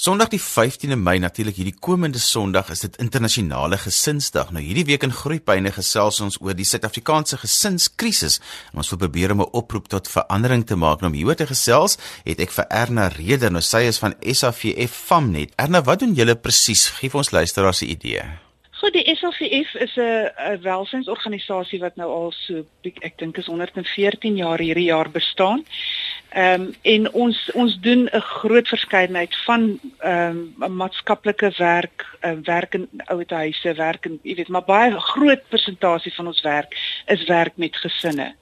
Sondag die 15de Mei natuurlik hierdie komende Sondag is dit internasionale gesinsdag. Nou hierdie week in Groepyne gesels ons oor die Suid-Afrikaanse gesinskrisis. Ons wil probeer om 'n oproep tot verandering te maak. Nou om hieroor te gesels, het ek vir Erna Reder, nou sy is van SAVF Famnet. Erna, wat doen julle presies? Gee ons luisteraars 'n idee. Goed, die SAVF is 'n welsynsorganisasie wat nou al so ek dink is 114 jaar hierdie jaar bestaan. Ehm um, en ons ons doen 'n groot verskeidenheid van ehm um, maatskaplike werk, uh, werk in ouete huise, werk in jy weet, maar baie groot persentasie van ons werk is werk met gesinne.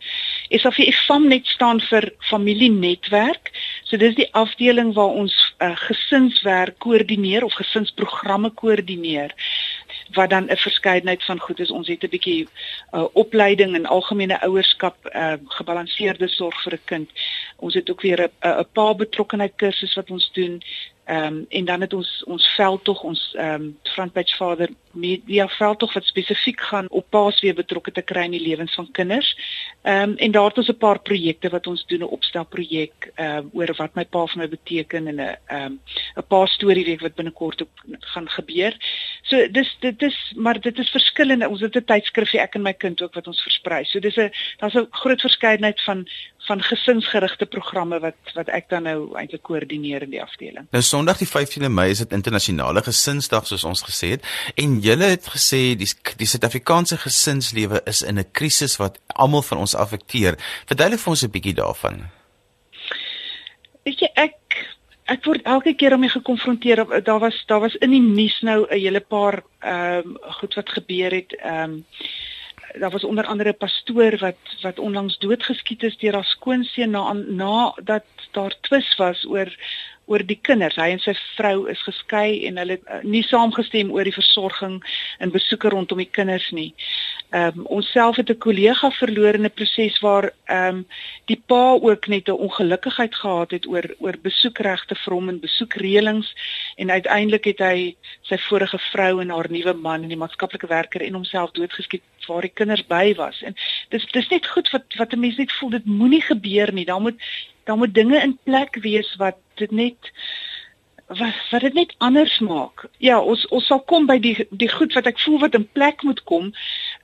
SAVF Famnet staan vir familienetwerk. So dis die afdeling waar ons uh, gesinswerk koördineer of gesinsprogramme koördineer wat dan 'n verskeidenheid van goed is. Ons het 'n bietjie uh, opleiding in algemene ouerskap, uh, gebalanseerde sorg vir 'n kind. Ons het ook weer 'n 'n pa betrokkenheid kursus wat ons doen. Ehm um, en dan het ons ons veldtog ons ehm um, frontpage vader media veldtog wat spesifiek gaan op paas weer betrokke te kry in die lewens van kinders. Ehm um, en daar het ons 'n paar projekte wat ons doen 'n opstelprojek ehm um, oor wat my pa vir my beteken en 'n ehm um, 'n paar storie week wat binnekort ook gaan gebeur. So dis dit is maar dit is verskillende. Ons het 'n tydskrifie ek en my kind ook wat ons versprei. So dis 'n daar's 'n groot verskeidenheid van van gesinsgerigte programme wat wat ek dan nou eintlik koördineer in die afdeling. Nou Sondag die 15de Mei is dit internasionale gesinsdag soos ons gesê het en julle het gesê die die Suid-Afrikaanse gesinslewe is in 'n krisis wat almal van ons affekteer. Verduidelik vir ons 'n bietjie daarvan. Weet jy ek ek word elke keer om mee gekonfronteer. Daar was daar was in die nuus nou 'n hele paar ehm um, goed wat gebeur het. Ehm um, daar was onder andere 'n pastoor wat wat onlangs doodgeskiet is deur haar skoonseun na na dat daar twis was oor oor die kinders. Hy en sy vrou is geskei en hulle het uh, nie saamgestem oor die versorging en besoeke rondom die kinders nie. Ehm um, ons self het 'n kollega verloor in 'n proses waar ehm um, die pa ook net 'n ongelukkigheid gehad het oor oor besoekregte vir hom en besoekreëlings en uiteindelik het hy sy vorige vrou en haar nuwe man en die maatskaplike werker en homself doodgeskiet waar die kinders by was. En dis dis net goed wat wat 'n mens net voel dit moenie gebeur nie. Daar moet daar moet dinge in plek wees wat dit net wat wat dit net anders maak. Ja, ons ons sal kom by die die goed wat ek voel wat in plek moet kom.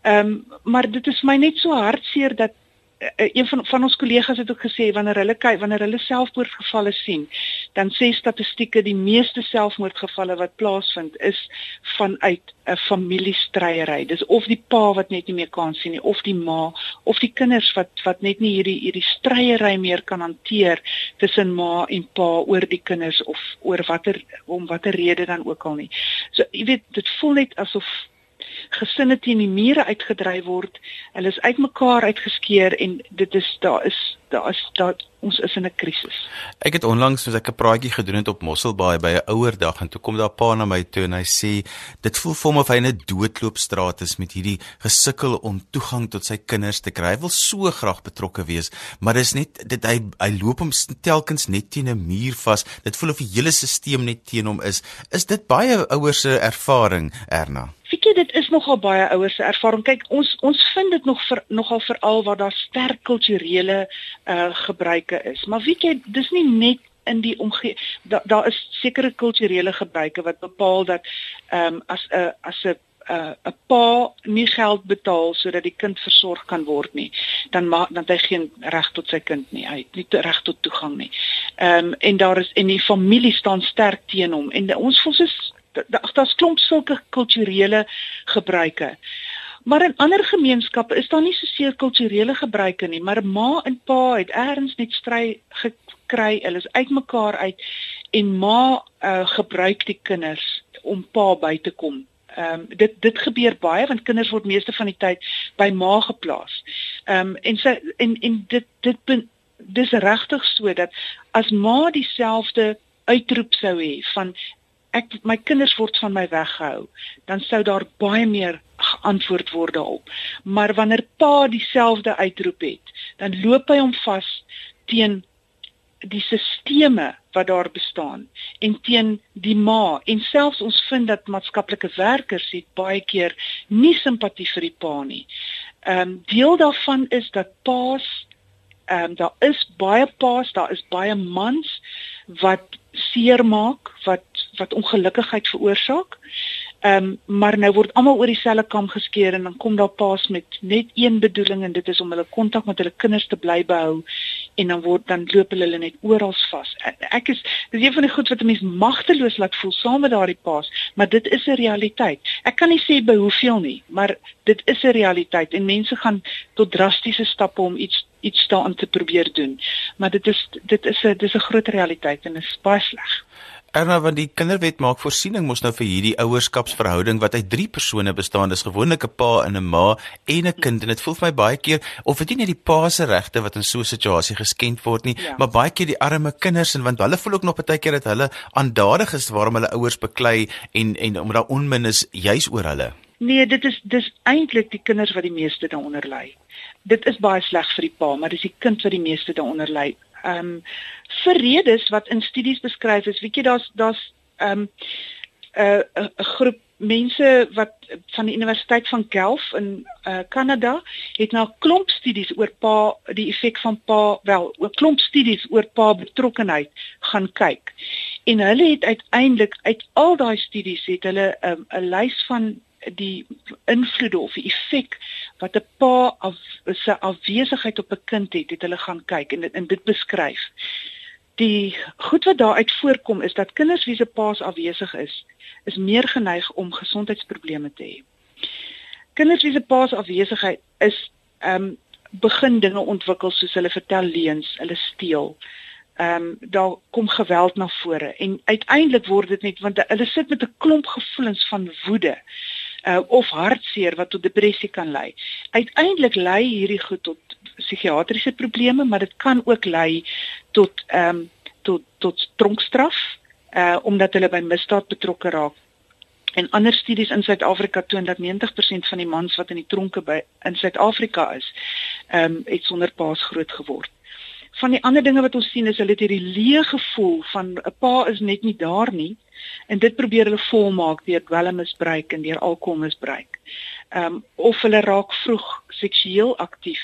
Ehm um, maar dit is my net so hartseer dat een van van ons kollegas het ook gesê wanneer hulle kyk wanneer hulle selfmoordgevalle sien, dan sê statistieke die meeste selfmoordgevalle wat plaasvind is vanuit 'n familiestryery. Dis of die pa wat net nie meer kan sien nie of die ma of die kinders wat wat net nie hierdie hierdie stryery meer kan hanteer tussen ma en pa oor die kinders of oor watter om watter rede dan ook al nie. So jy weet dit voel net asof gesinne teen die mure uitgedryf word. Hulle is uitmekaar uitgeskeer en dit is daar is daar is daar ons is in 'n krisis. Ek het onlangs soos ek 'n praatjie gedoen het op Mosselbaai by 'n ouerdag en toe kom daar 'n pa na my toe en hy sê dit voel vir hom of hy in 'n doodloopstraat is met hierdie gesukkel om toegang tot sy kinders te kry. Hy wil so graag betrokke wees, maar dis net dit hy hy loop hom telkens net teen 'n muur vas. Dit voel of die hele stelsel net teen hom is. Is dit baie ouers se ervaring, Erna? Weet jy dit is nogal baie ouers se ervaring. Kyk, ons ons vind dit nog vir nogal veral waar daar sterk kulturele uh gebruike is. Maar weet jy, dis nie net in die omgewing daar daar is sekere kulturele gebruike wat bepaal dat ehm um, as 'n uh, as 'n 'n uh, pa nie geld betaal sodat die kind versorg kan word nie, dan maak dan hy geen reg tot sy kind nie. Hy het nie reg tot toegang nie. Ehm um, en daar is en die familie staan sterk teen hom en ons voel soos daar's klomp sulke kulturele gebruike. Maar in ander gemeenskappe is daar nie so seer kulturele gebruike nie, maar ma en pa het eers net stry gekry, hulle is uitmekaar uit en ma uh, gebruik die kinders om pa by te kom. Ehm um, dit dit gebeur baie want kinders word meeste van die tyd by ma geplaas. Ehm um, en sy en en dit dit dis regtig so dat as ma dieselfde uitroep sou hê van ek my kinders word van my weggehou, dan sou daar baie meer geantwoord word daarop. Maar wanneer pa dieselfde uitroep het, dan loop hy hom vas teen die sisteme wat daar bestaan en teen die ma en selfs ons vind dat maatskaplike werkers het baie keer nie simpatie vir die pa nie. Ehm um, deel daarvan is dat paas ehm um, daar is baie paas, daar is baie mans wat seermaak, wat wat ongelukkigheid veroorsaak. Ehm um, maar nou word almal oor dieselfde kam geskeer en dan kom daar paas met net een bedoeling en dit is om hulle kontak met hulle kinders te bly behou en dan word dan loop hulle net oral vas. Ek is dis een van die goed wat 'n mens magteloos laat voel saam met daardie paas, maar dit is 'n realiteit. Ek kan nie sê by hoeveel nie, maar dit is 'n realiteit en mense gaan tot drastiese stappe om iets iets staan te probeer doen. Maar dit is dit is 'n dis 'n groot realiteit en dit is baie sleg. Erna want die kinderwet maak voorsiening mos nou vir hierdie ouerskapsverhouding wat uit drie persone bestaan. Dis gewoonlik 'n pa en 'n ma en 'n kind en dit voel vir my baie keer of dit nie net die pa se regte wat in so 'n situasie geskend word nie, ja. maar baie keer die arme kinders en want hulle voel ook nog baie keer dat hulle aandadig is waarom hulle ouers beklei en en omdat daar onmin is juis oor hulle. Nee, dit is dis eintlik die kinders wat die meeste daaronder ly. Dit is baie sleg vir die pa, maar dis die kind wat die meeste daaronder ly ehm um, vir redes wat in studies beskryf is. Weet jy daar's daar's ehm um, 'n uh, groep mense wat van die Universiteit van Guelph in uh, Kanada het nou 'n klomp studies oor pa die effek van pa wel 'n klomp studies oor pa betrokkenheid gaan kyk. En hulle het uiteindelik uit al daai studies het hulle 'n um, lys van die invloede of die effek wat 'n pa af se afwesigheid op 'n kind het, het hulle gaan kyk en in dit beskryf. Die goed wat daaruit voorkom is dat kinders wie se pa's afwesig is, is meer geneig om gesondheidsprobleme te hê. Kinders wie se pa's afwesigheid is ehm um, begin dinge ontwikkel soos hulle vertel leuns, hulle steel. Ehm um, daar kom geweld na vore en uiteindelik word dit net want hulle sit met 'n klomp gevoelens van woede uh, of hartseer wat tot depressie kan lei. Uiteindelik lei hierdie goed tot psigiatriese probleme, maar dit kan ook lei tot ehm um, tot tot tronkstraf uh omdat hulle by misdaad betrokke raak. En ander studies in Suid-Afrika toon dat 90% van die mans wat in die tronke by in Suid-Afrika is, ehm um, het sonder paas groot geword van die ander dinge wat ons sien is hulle het hierdie leë gevoel van 'n pa is net nie daar nie en dit probeer hulle volmaak deur dwelmmisbruik en deur alkoholmisbruik. Ehm um, of hulle raak vroeg seksueel aktief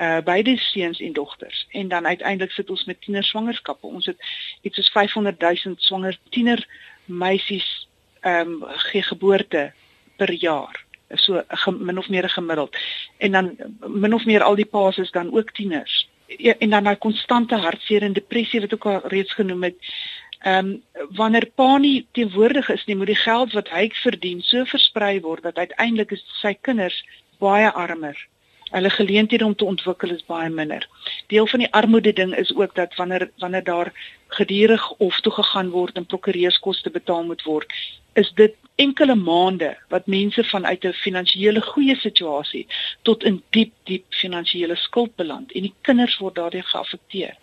uh die seuns en dogters en dan uiteindelik sit ons met tienerswangerskappe. Ons het iets soos 500 000 swanger tiener meisies ehm um, gee geboorte per jaar so min of meer gemiddeld en dan min of meer al die paas is dan ook tieners Ja, en dan daai konstante hartseer en depressie wat ook al reeds genoem het. Ehm um, wanneer pa nie teenwoordig is nie, moet die geld wat hy verdien so versprei word dat uiteindelik is sy kinders baie armer. Hulle geleenthede om te ontwikkel is baie minder. Deel van die armoede ding is ook dat wanneer wanneer daar gedurig hof toe gegaan word en prokureurskoste betaal moet word, is dit enkele maande wat mense vanuit 'n finansiële goeie situasie tot in diep diep finansiële skuld beland en die kinders word daardeur geaffekteer.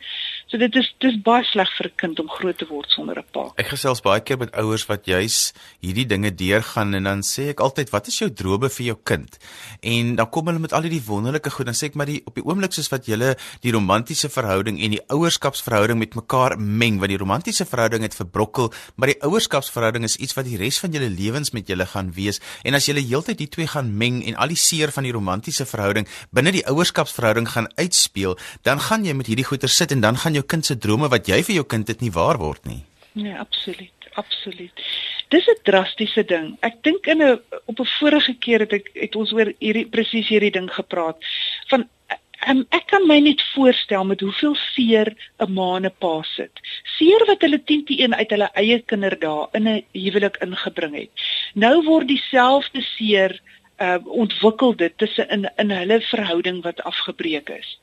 So dit is dis baie sleg vir 'n kind om groot te word sonder 'n pa. Ek gesels baie keer met ouers wat juis hierdie dinge deurgaan en dan sê ek altyd wat is jou drome vir jou kind? En dan kom hulle met al hierdie wonderlike goed dan sê ek maar die op die oomblik soos wat julle die romantiese verhouding en die ouerskapsverhouding met mekaar meng want die romantiese verhouding het verbrokkel, maar die ouerskapsverhouding is iets wat die res van julle lewens met julle gaan wees. En as julle heeltyd die twee gaan meng en al die seer van die romantiese verhouding binne die ouerskapsverhouding gaan uitspeel, dan gaan jy met hierdie goeie sit en dan gaan jou kind se drome wat jy vir jou kind het nie waar word nie. Nee, absoluut, absoluut. Dis 'n drastiese ding. Ek dink in 'n op 'n vorige keer het ek het ons oor hierdie presies hierdie ding gepraat van Um, ek kan my net voorstel met hoeveel seer 'n ma en 'n pa sit. Seer wat hulle 10 te 1 uit hulle eie kinderdae in 'n huwelik ingebring het. Nou word dieselfde seer uh ontwikkel dit tussen in in hulle verhouding wat afgebreek is.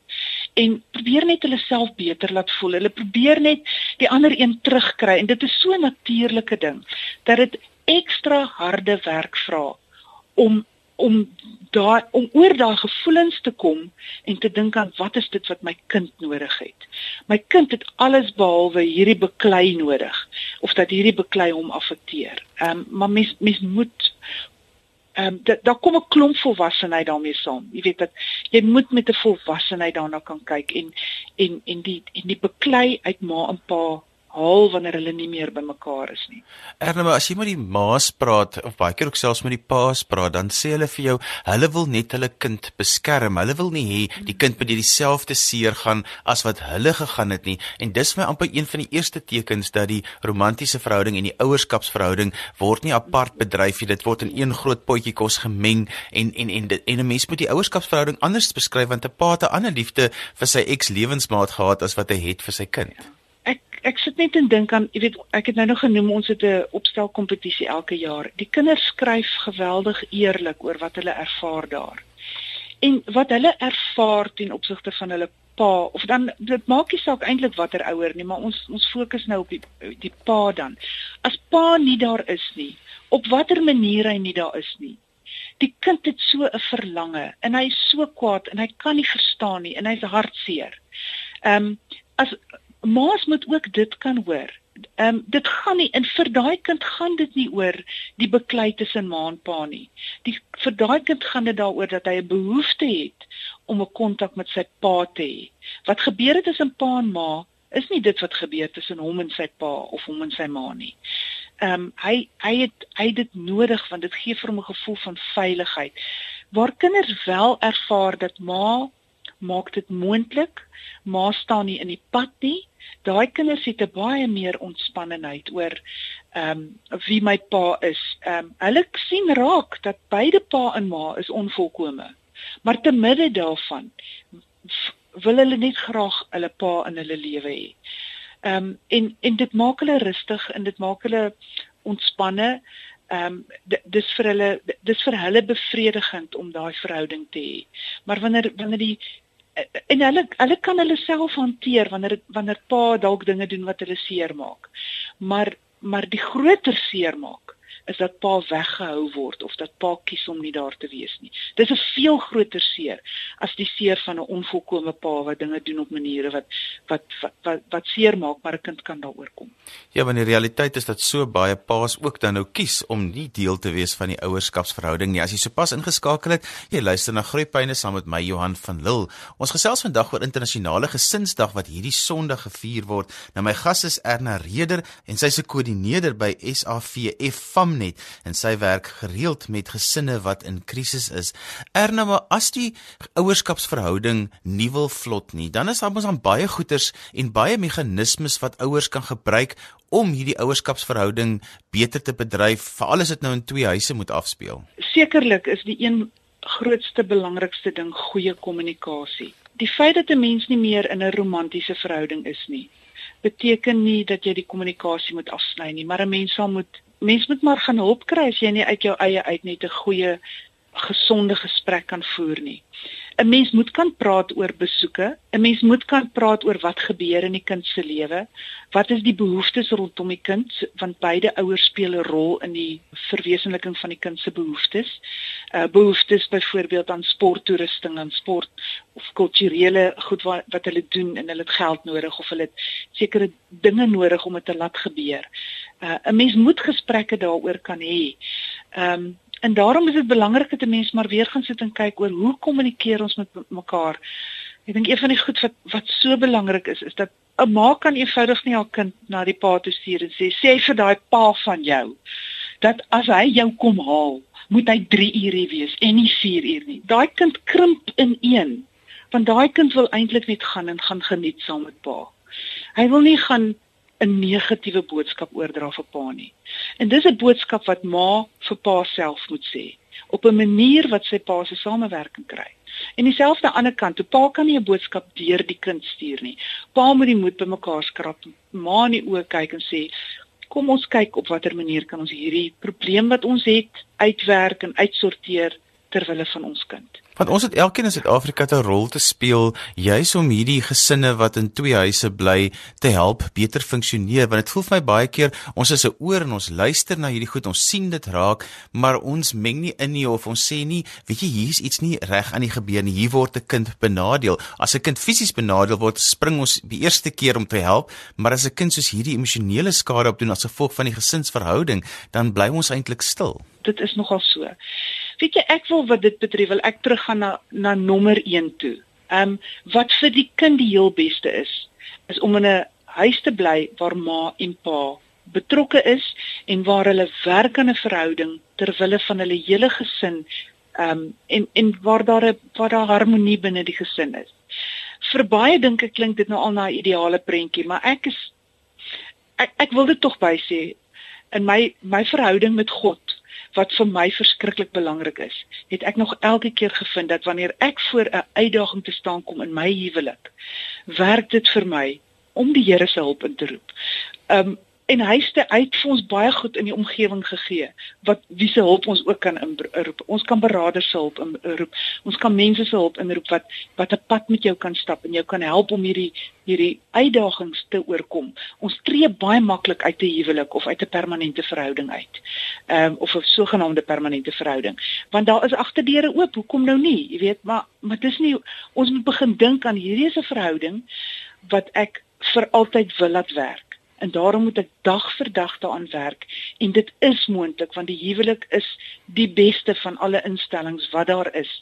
En probeer net hulle self beter laat voel. Hulle probeer net die ander een terugkry en dit is so 'n natuurlike ding dat dit ekstra harde werk vra om om daai om oor daai gevoelens te kom en te dink aan wat is dit wat my kind nodig het. My kind het alles behalwe hierdie beklei nodig of dat hierdie beklei hom affekteer. Ehm um, maar mens mens moet ehm um, daar kom 'n klomp volwassenheid daarmee saam. Jy weet dat jy moet met 'n volwassenheid daarna kan kyk en en en die en die beklei uit ma en pa haal wanneer hulle nie meer by mekaar is nie. Ernema, as jy met die ma's praat of baie keer ook selfs met die pa's praat, dan sê hulle vir jou, hulle wil net hulle kind beskerm. Hulle wil nie hê die kind moet dieselfde seer gaan as wat hulle gegaan het nie. En dis my amper een van die eerste tekens dat die romantiese verhouding en die ouerskapsverhouding word nie apart bedryf nie. Dit word in een groot potjie kos gemeng en en en dit, en 'n mens moet die ouerskapsverhouding anders beskryf want 'n pa het 'n ander liefde vir sy eks-lewensmaat gehad as wat hy het vir sy kind. Ja ek sit net en dink aan, jy weet, ek het nou nog genoem ons het 'n opstel kompetisie elke jaar. Die kinders skryf geweldig eerlik oor wat hulle ervaar daar. En wat hulle ervaar ten opsigte van hulle pa of dan dit maak nie saak eintlik watter ouer nie, maar ons ons fokus nou op die die pa dan. As pa nie daar is nie, op watter manier hy nie daar is nie. Die kind het so 'n verlange en hy is so kwaad en hy kan nie verstaan nie en hy's hartseer. Ehm um, as maas moet ook dit kan hoor. Ehm um, dit gaan nie en vir daai kind gaan dit nie oor die beklei tussen ma en pa nie. Die vir daai kind gaan dit daaroor dat hy 'n behoefte het om 'n kontak met sy pa te hê. Wat gebeur het tussen pa en ma is nie dit wat gebeur tussen hom en sy pa of hom en sy ma nie. Ehm um, hy hy het hy het dit nodig want dit gee vir hom 'n gevoel van veiligheid. Waar kinders wel ervaar dat ma maak dit moontlik, ma staan nie in die pad nie daai kinders het 'n baie meer ontspannenheid oor ehm um, wie my pa is. Ehm um, hulle sien raak dat beide pa en ma is onvolkome. Maar te midde daarvan wil hulle net graag hulle pa in hulle lewe hê. Ehm um, en en dit maak hulle rustig en dit maak hulle ontspanne. Ehm um, dis vir hulle dis vir hulle bevredigend om daai verhouding te hê. Maar wanneer wanneer die en hulle hulle kan hulle self hanteer wanneer wanneer pa dalk dinge doen wat hulle seermaak. Maar maar die groter seermaak is dat pa weggehou word of dat pa kies om nie daar te wees nie. Dis 'n veel groter seer as die seer van 'n onvolkomme pa wat dinge doen op maniere wat wat wat wat, wat seer maak, maar 'n kind kan daaroor kom. Ja, want die realiteit is dat so baie pa's ook dan nou kies om nie deel te wees van die ouerskapsverhouding nie. As jy sopas ingeskakel het, jy luister na Groepyne saam met my Johan van Lille. Ons gesels vandag oor internasionale gesinsdag wat hierdie Sondag gevier word. Nou my gas is Erna Reder en sy se koördineerder by SAVF FAM net en sy werk gereeld met gesinne wat in krisis is. Erna, maar as die ouerskapsverhouding nie wil vlot nie, dan is daar mos aan baie goeters en baie meganismes wat ouers kan gebruik om hierdie ouerskapsverhouding beter te bedryf, veral as dit nou in twee huise moet afspeel. Sekerlik is die een grootste belangrikste ding goeie kommunikasie. Die feit dat 'n mens nie meer in 'n romantiese verhouding is nie, beteken nie dat jy die kommunikasie moet afsny nie, maar 'n mens sal moet mens moet maar gaan hulp kry as jy nie uit jou eie uit net 'n goeie gesonde gesprek kan voer nie. 'n Mens moet kan praat oor besoeke, 'n mens moet kan praat oor wat gebeur in die kind se lewe. Wat is die behoeftes rondom die kind want beide ouers speel 'n rol in die verwesenliking van die kind se behoeftes. Uh behoeftes byvoorbeeld aan sporttoerusting en sport of kulturele goed wat wat hulle doen en hulle het geld nodig of hulle het sekere dinge nodig om dit te laat gebeur. Uh 'n mens moet gesprekke daaroor kan hê. Ehm um, En daarom is dit belangrik dat 'n mens maar weer gaan sit en kyk oor hoe kommunikeer ons met mekaar. Ek dink een van die goed wat wat so belangrik is is dat 'n ma kan eenvoudig nie haar kind na die pa toe stuur en sê sê vir daai pa van jou dat as hy jou kom haal, moet hy 3 ure wees en nie 4 uur nie. Daai kind krimp in een want daai kind wil eintlik net gaan en gaan geniet saam met pa. Hy wil nie gaan 'n negatiewe boodskap oordra vir pa nie. En dis 'n boodskap wat ma vir pa self moet sê op 'n manier wat sy pa se samewerking kry. En dieselfde aan die ander kant, toe pa kan nie 'n boodskap deur die kind stuur nie. Pa moet die moed bymekaar skrap, ma in die oë kyk en sê, "Kom ons kyk op watter manier kan ons hierdie probleem wat ons het uitwerk en uitsorteer ter wille van ons kind." Want ons het elkeen in Suid-Afrika 'n rol te speel juis om hierdie gesinne wat in twee huise bly te help beter funksioneer. Want dit voel vir my baie keer ons is 'n oor en ons luister na hierdie goed ons sien dit raak maar ons meng nie in nie of ons sê nie weet jy hier's iets nie reg aan die gebeur nie. Hier word 'n kind benadeel. As 'n kind fisies benadeel word spring ons die eerste keer om te help maar as 'n kind soos hierdie emosionele skade opdoen as gevolg van die gesinsverhouding dan bly ons eintlik stil. Dit is nogal so weet jy ek wil wat dit betref wil ek terug gaan na na nommer 1 toe. Ehm um, wat vir die kind die heel beste is is om in 'n huis te bly waar ma en pa betrokke is en waar hulle werk aan 'n verhouding ter wille van hulle hele gesin ehm um, en en waar daar 'n waar daar harmonie binne die gesin is. Vir baie dink ek klink dit nou al na 'n ideale prentjie, maar ek is ek ek wil dit tog by sê in my my verhouding met God wat vir my verskriklik belangrik is, het ek nog elke keer gevind dat wanneer ek voor 'n uitdaging te staan kom in my huwelik, werk dit vir my om die Here se hulp in te roep. Um en hy het uit vir ons baie goed in die omgewing gegee wat wie se hulp ons ook kan inroep. Ons kan beraders se hulp inroep. Ons kan mense se hulp inroep wat wat 'n pad met jou kan stap en jou kan help om hierdie hierdie uitdagings te oorkom. Ons tree baie maklik uit 'n huwelik of uit 'n permanente verhouding uit. Ehm um, of 'n sogenaamde permanente verhouding. Want daar is agterdeure oop. Hoekom nou nie? Jy weet, maar maar dis nie ons moet begin dink aan hierdie is 'n verhouding wat ek vir altyd wil laat werk en daarom moet ek dag vir dag daaraan werk en dit is moontlik want die huwelik is die beste van alle instellings wat daar is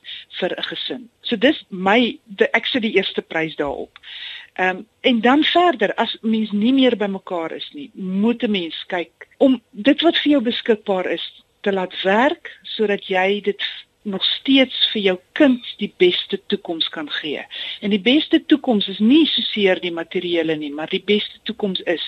vir 'n gesin. So dis my de, ek sit die eerste prys daarop. Ehm um, en dan verder as mens nie meer by mekaar is nie, moet 'n mens kyk om dit wat vir jou beskikbaar is te laat werk sodat jy dit nog steeds vir jou kind die beste toekoms kan gee. En die beste toekoms is nie soseer die materiële nie, maar die beste toekoms is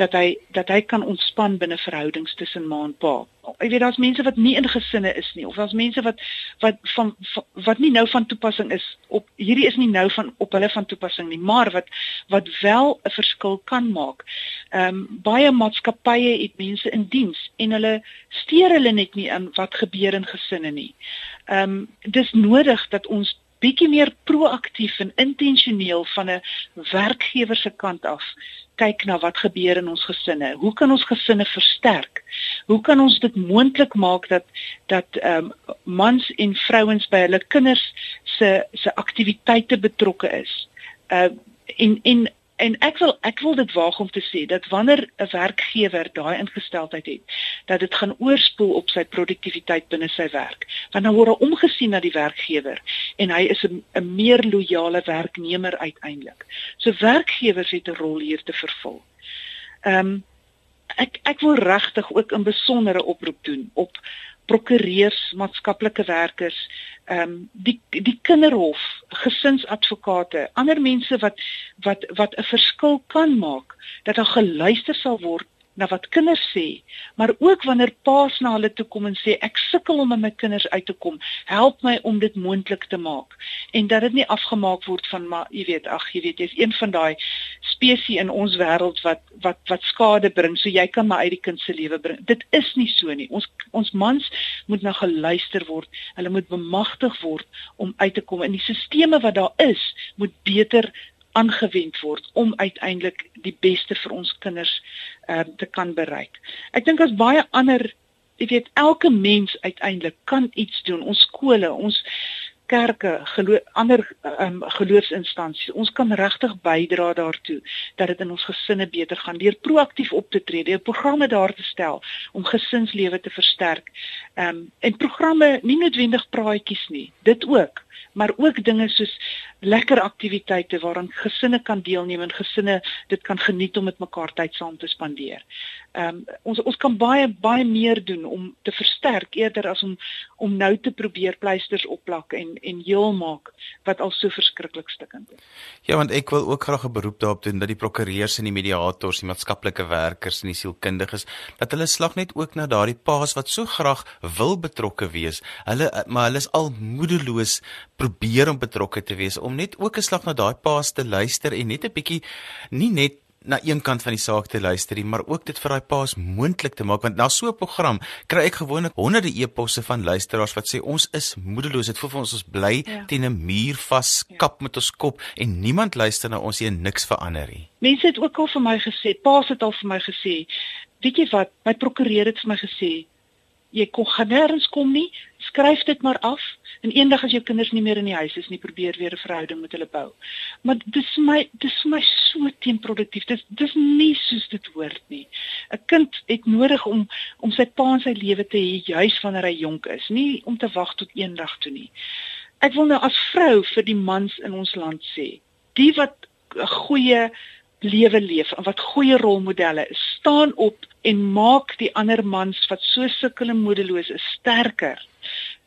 dat hy dat hy kan ontspan binne verhoudings tussen ma en pa. Ek weet daar's mense wat nie in gesinne is nie of daar's mense wat wat van, van wat nie nou van toepassing is op hierdie is nie nou van op hulle van toepassing nie, maar wat wat wel 'n verskil kan maak. Ehm um, baie maatskappye het mense in diens en hulle steur hulle net nie aan wat gebeur in gesinne nie. Ehm um, dis nodig dat ons bietjie meer proaktief en intentioneel van 'n werkgewer se kant af kyk na wat gebeur in ons gesinne. Hoe kan ons gesinne versterk? Hoe kan ons dit moontlik maak dat dat ehm um, mans en vrouens by hulle kinders se se aktiwiteite betrokke is? Uh en en en ek wil ek wil dit waag om te sê dat wanneer 'n werkgewer daai ingesteldheid het dat dit gaan oorspoel op sy produktiwiteit binne sy werk. Want dan word hy omgesien na die werkgewer en hy is 'n meer loyale werknemer uiteindelik. So werkgewers het 'n rol hier te vervul. Ehm um, ek ek wil regtig ook 'n besondere oproep doen op prokureurs, maatskaplike werkers, ehm um, die die kinderhof, gesinsadvokate, ander mense wat wat wat 'n verskil kan maak dat daar geluister sal word na wat kinders sê, maar ook wanneer paas na hulle toe kom en sê ek sukkel om met my kinders uit te kom, help my om dit moontlik te maak en dat dit nie afgemaak word van maar jy weet, ag jy weet jy's een van daai spesies in ons wêreld wat wat wat skade bring, so jy kan maar uit die kind se lewe bring. Dit is nie so nie. Ons ons mans moet nou geluister word. Hulle moet bemagtig word om uit te kom en die sisteme wat daar is, moet beter aangewend word om uiteindelik die beste vir ons kinders ehm uh, te kan bereik. Ek dink as baie ander, jy weet, elke mens uiteindelik kan iets doen. Ons skole, ons kerke, gelo ander um, geloofsinstansies. Ons kan regtig bydra daartoe dat dit in ons gesinne beter gaan deur proaktief op te tree, deur programme daar te stel om gesinslewe te versterk. Ehm um, en programme nie noodwendig praatjies nie, dit ook, maar ook dinge soos lekker aktiwiteite waaraan gesinne kan deelneem en gesinne dit kan geniet om met mekaar tyd saam te spandeer. Ehm um, ons ons kan baie baie meer doen om te versterk eerder as om om nou te probeer pleisters opplak en en heel maak wat al so verskriklik stikkend is. Ja, want ek wil ook graag 'n beroep daarop doen dat die prokureurs en die mediators, die maatskaplike werkers en die sielkundiges dat hulle slag net ook na daardie paas wat so graag wil betrokke wees. Hulle maar hulle is al moedeloos probeer om betrokke te wees om net ook 'n slag na daai paas te luister en net 'n bietjie nie net na een kant van die saak te luister nie, maar ook dit vir daai paas moontlik te maak want na so 'n program kry ek gewoonlik honderde e-posse van luisteraars wat sê ons is moedeloos, dit voel vir ons ons bly ja. teen 'n muur vas, ja. kap met ons kop en niemand luister na ons hier niks verander nie. Mense het ook al vir my gesê, paas het al vir my gesê, weet jy wat, my prokureur het vir my gesê, jy kon gaan nêrens kom nie, skryf dit maar af en eendag as jou kinders nie meer in die huis is nie, probeer weer 'n verhouding met hulle bou. Maar dis my dis vir my so teenproduktief. Dis dis nie soos dit hoort nie. 'n Kind het nodig om om sy pa in sy lewe te hê juis wanneer hy jonk is, nie om te wag tot eendag toe nie. Ek wil nou as vrou vir die mans in ons land sê, die wat 'n goeie lewe leef en wat goeie rolmodelle is, staan op en maak die ander mans wat so sukkel en moedeloos is sterker.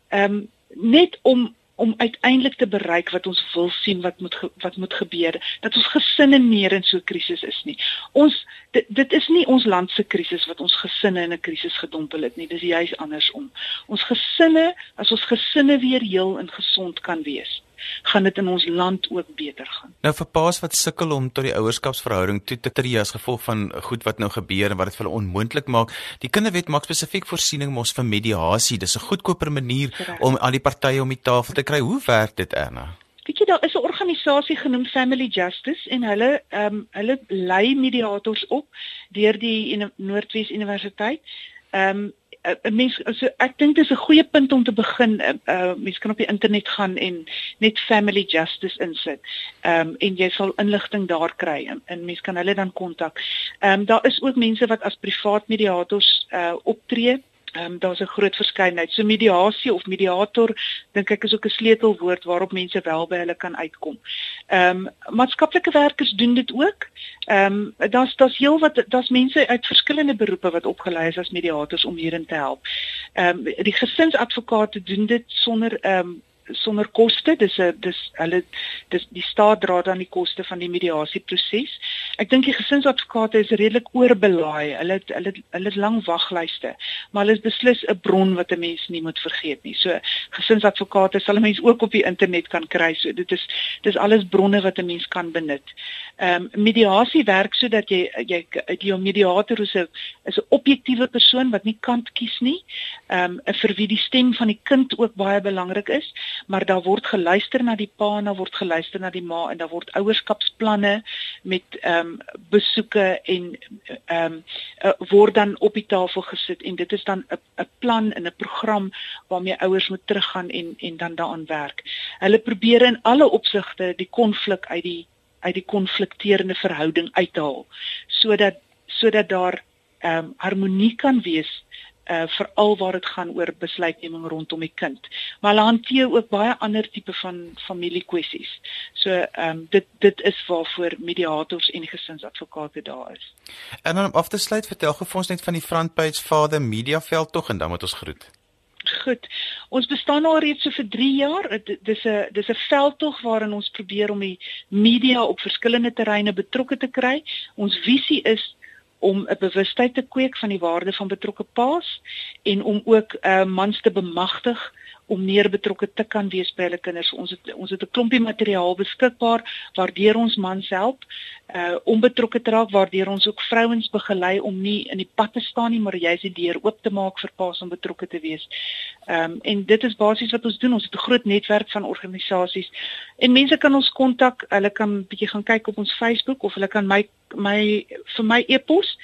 Ehm um, net om om uiteindelik te bereik wat ons wil sien wat moet wat moet gebeur dat ons gesinne meer in so 'n krisis is nie. Ons dit, dit is nie ons land se krisis wat ons gesinne in 'n krisis gedompel het nie. Dis juis andersom. Ons gesinne, as ons gesinne weer heel en gesond kan wees, gaan dit in ons land ook beter gaan. Nou vir paas wat sukkel om tot die ouerskapsverhouding toe te tree as gevolg van goed wat nou gebeur en wat dit vir hulle onmoontlik maak. Die kinderwet maak spesifiek voorsiening mos vir mediasie. Dis 'n goedkoper manier Correct. om al die partye om die tafel te kry. Hoe werk dit Erna? Weet jy daar is 'n organisasie genoem Family Justice en hulle ehm um, hulle lei mediators op deur die Noordwes Universiteit. Ehm um, 'n mens so ek dink dis 'n goeie punt om te begin. Uh, uh mense kan op die internet gaan en net family justice insit. Ehm um, en jy sal inligting daar kry en, en mense kan hulle dan kontak. Ehm um, daar is ook mense wat as privaat mediators uh optree Ehm um, daar's 'n groot verskeidenheid. So mediasie of mediator dink ek is ook 'n sleutelwoord waarop mense wel by hulle kan uitkom. Ehm um, maatskaplike werkers doen dit ook. Ehm um, daar's daar's heel wat daar's mense uit verskillende beroepe wat opgelei is as mediators om hierin te help. Ehm um, die gesinsadvokate doen dit sonder ehm um, sonder koste. Dis 'n dis hulle dis die staat dra dan die koste van die mediasieproses. Ek dink die gesinsadvokate is redelik oorbelaai. Hulle het, hulle hulle het lang waglyste, maar hulle is beslis 'n bron wat 'n mens nie moet vergeet nie. So gesinsadvokate sal 'n mens ook op die internet kan kry. So dit is dis alles bronne wat 'n mens kan benut. Ehm um, mediasie werk sodat jy jy die mediator is 'n is 'n objektiewe persoon wat nie kant kies nie. Ehm um, vir wie die stem van die kind ook baie belangrik is maar daar word geluister na die pa en daar word geluister na die ma en daar word ouerskapsplanne met ehm um, besoeke en ehm um, uh, word dan op die tafel gesit en dit is dan 'n 'n plan en 'n program waarmee ouers moet teruggaan en en dan daaraan werk. Hulle probeer in alle opsigte die konflik uit die uit die konflikterende verhouding uithaal sodat sodat daar ehm um, harmonie kan wees uh veral waar dit gaan oor besluitneming rondom die kind. Maar hulle hanteer ook baie ander tipe van familiekwessies. So ehm um, dit dit is waarvoor mediators en gesinsadvokate daar is. En dan om af te sluit, vertel gou vir ons net van die Frontpage Father Media veld tog en dan moet ons groet. Goed. Ons bestaan al reeds so vir 3 jaar. Dis 'n dis 'n veldtog waarin ons probeer om die media op verskillende terreine betrokke te kry. Ons visie is om 'n bewustheid te kweek van die waarde van betrokke paas en om ook uh, mans te bemagtig om meer betrokke te kan wees by hulle kinders. Ons het ons het 'n klompie materiaal beskikbaar waardeur ons mans help uh om betrokke te raak, waardeur ons ook vrouens begelei om nie in die pad te staan nie, maar jy's die deur oop te maak vir paas om betrokke te wees. Ehm um, en dit is basies wat ons doen. Ons het 'n groot netwerk van organisasies en mense kan ons kontak. Hulle kan bietjie gaan kyk op ons Facebook of hulle kan my my vir my e-pos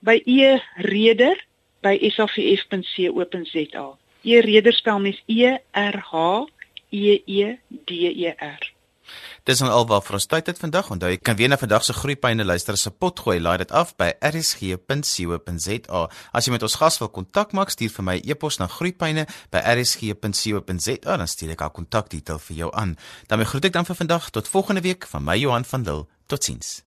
by e-reder@savf.co.za. E Reder spel mens E R H E E D E R. Dis nou alwaar vir ons tyd het vandag. Onthou jy kan weer na vandag se groeipyne luister se pot gooi. Laai dit af by rsg.co.za. As jy met ons gas wil kontak maak, stuur vir my e-pos na groeipyne@rsg.co.za. Dan stuur ek al kontakdetail vir jou aan. Dan groet ek dan vir vandag tot volgende week van my Johan van Dil. Totsiens.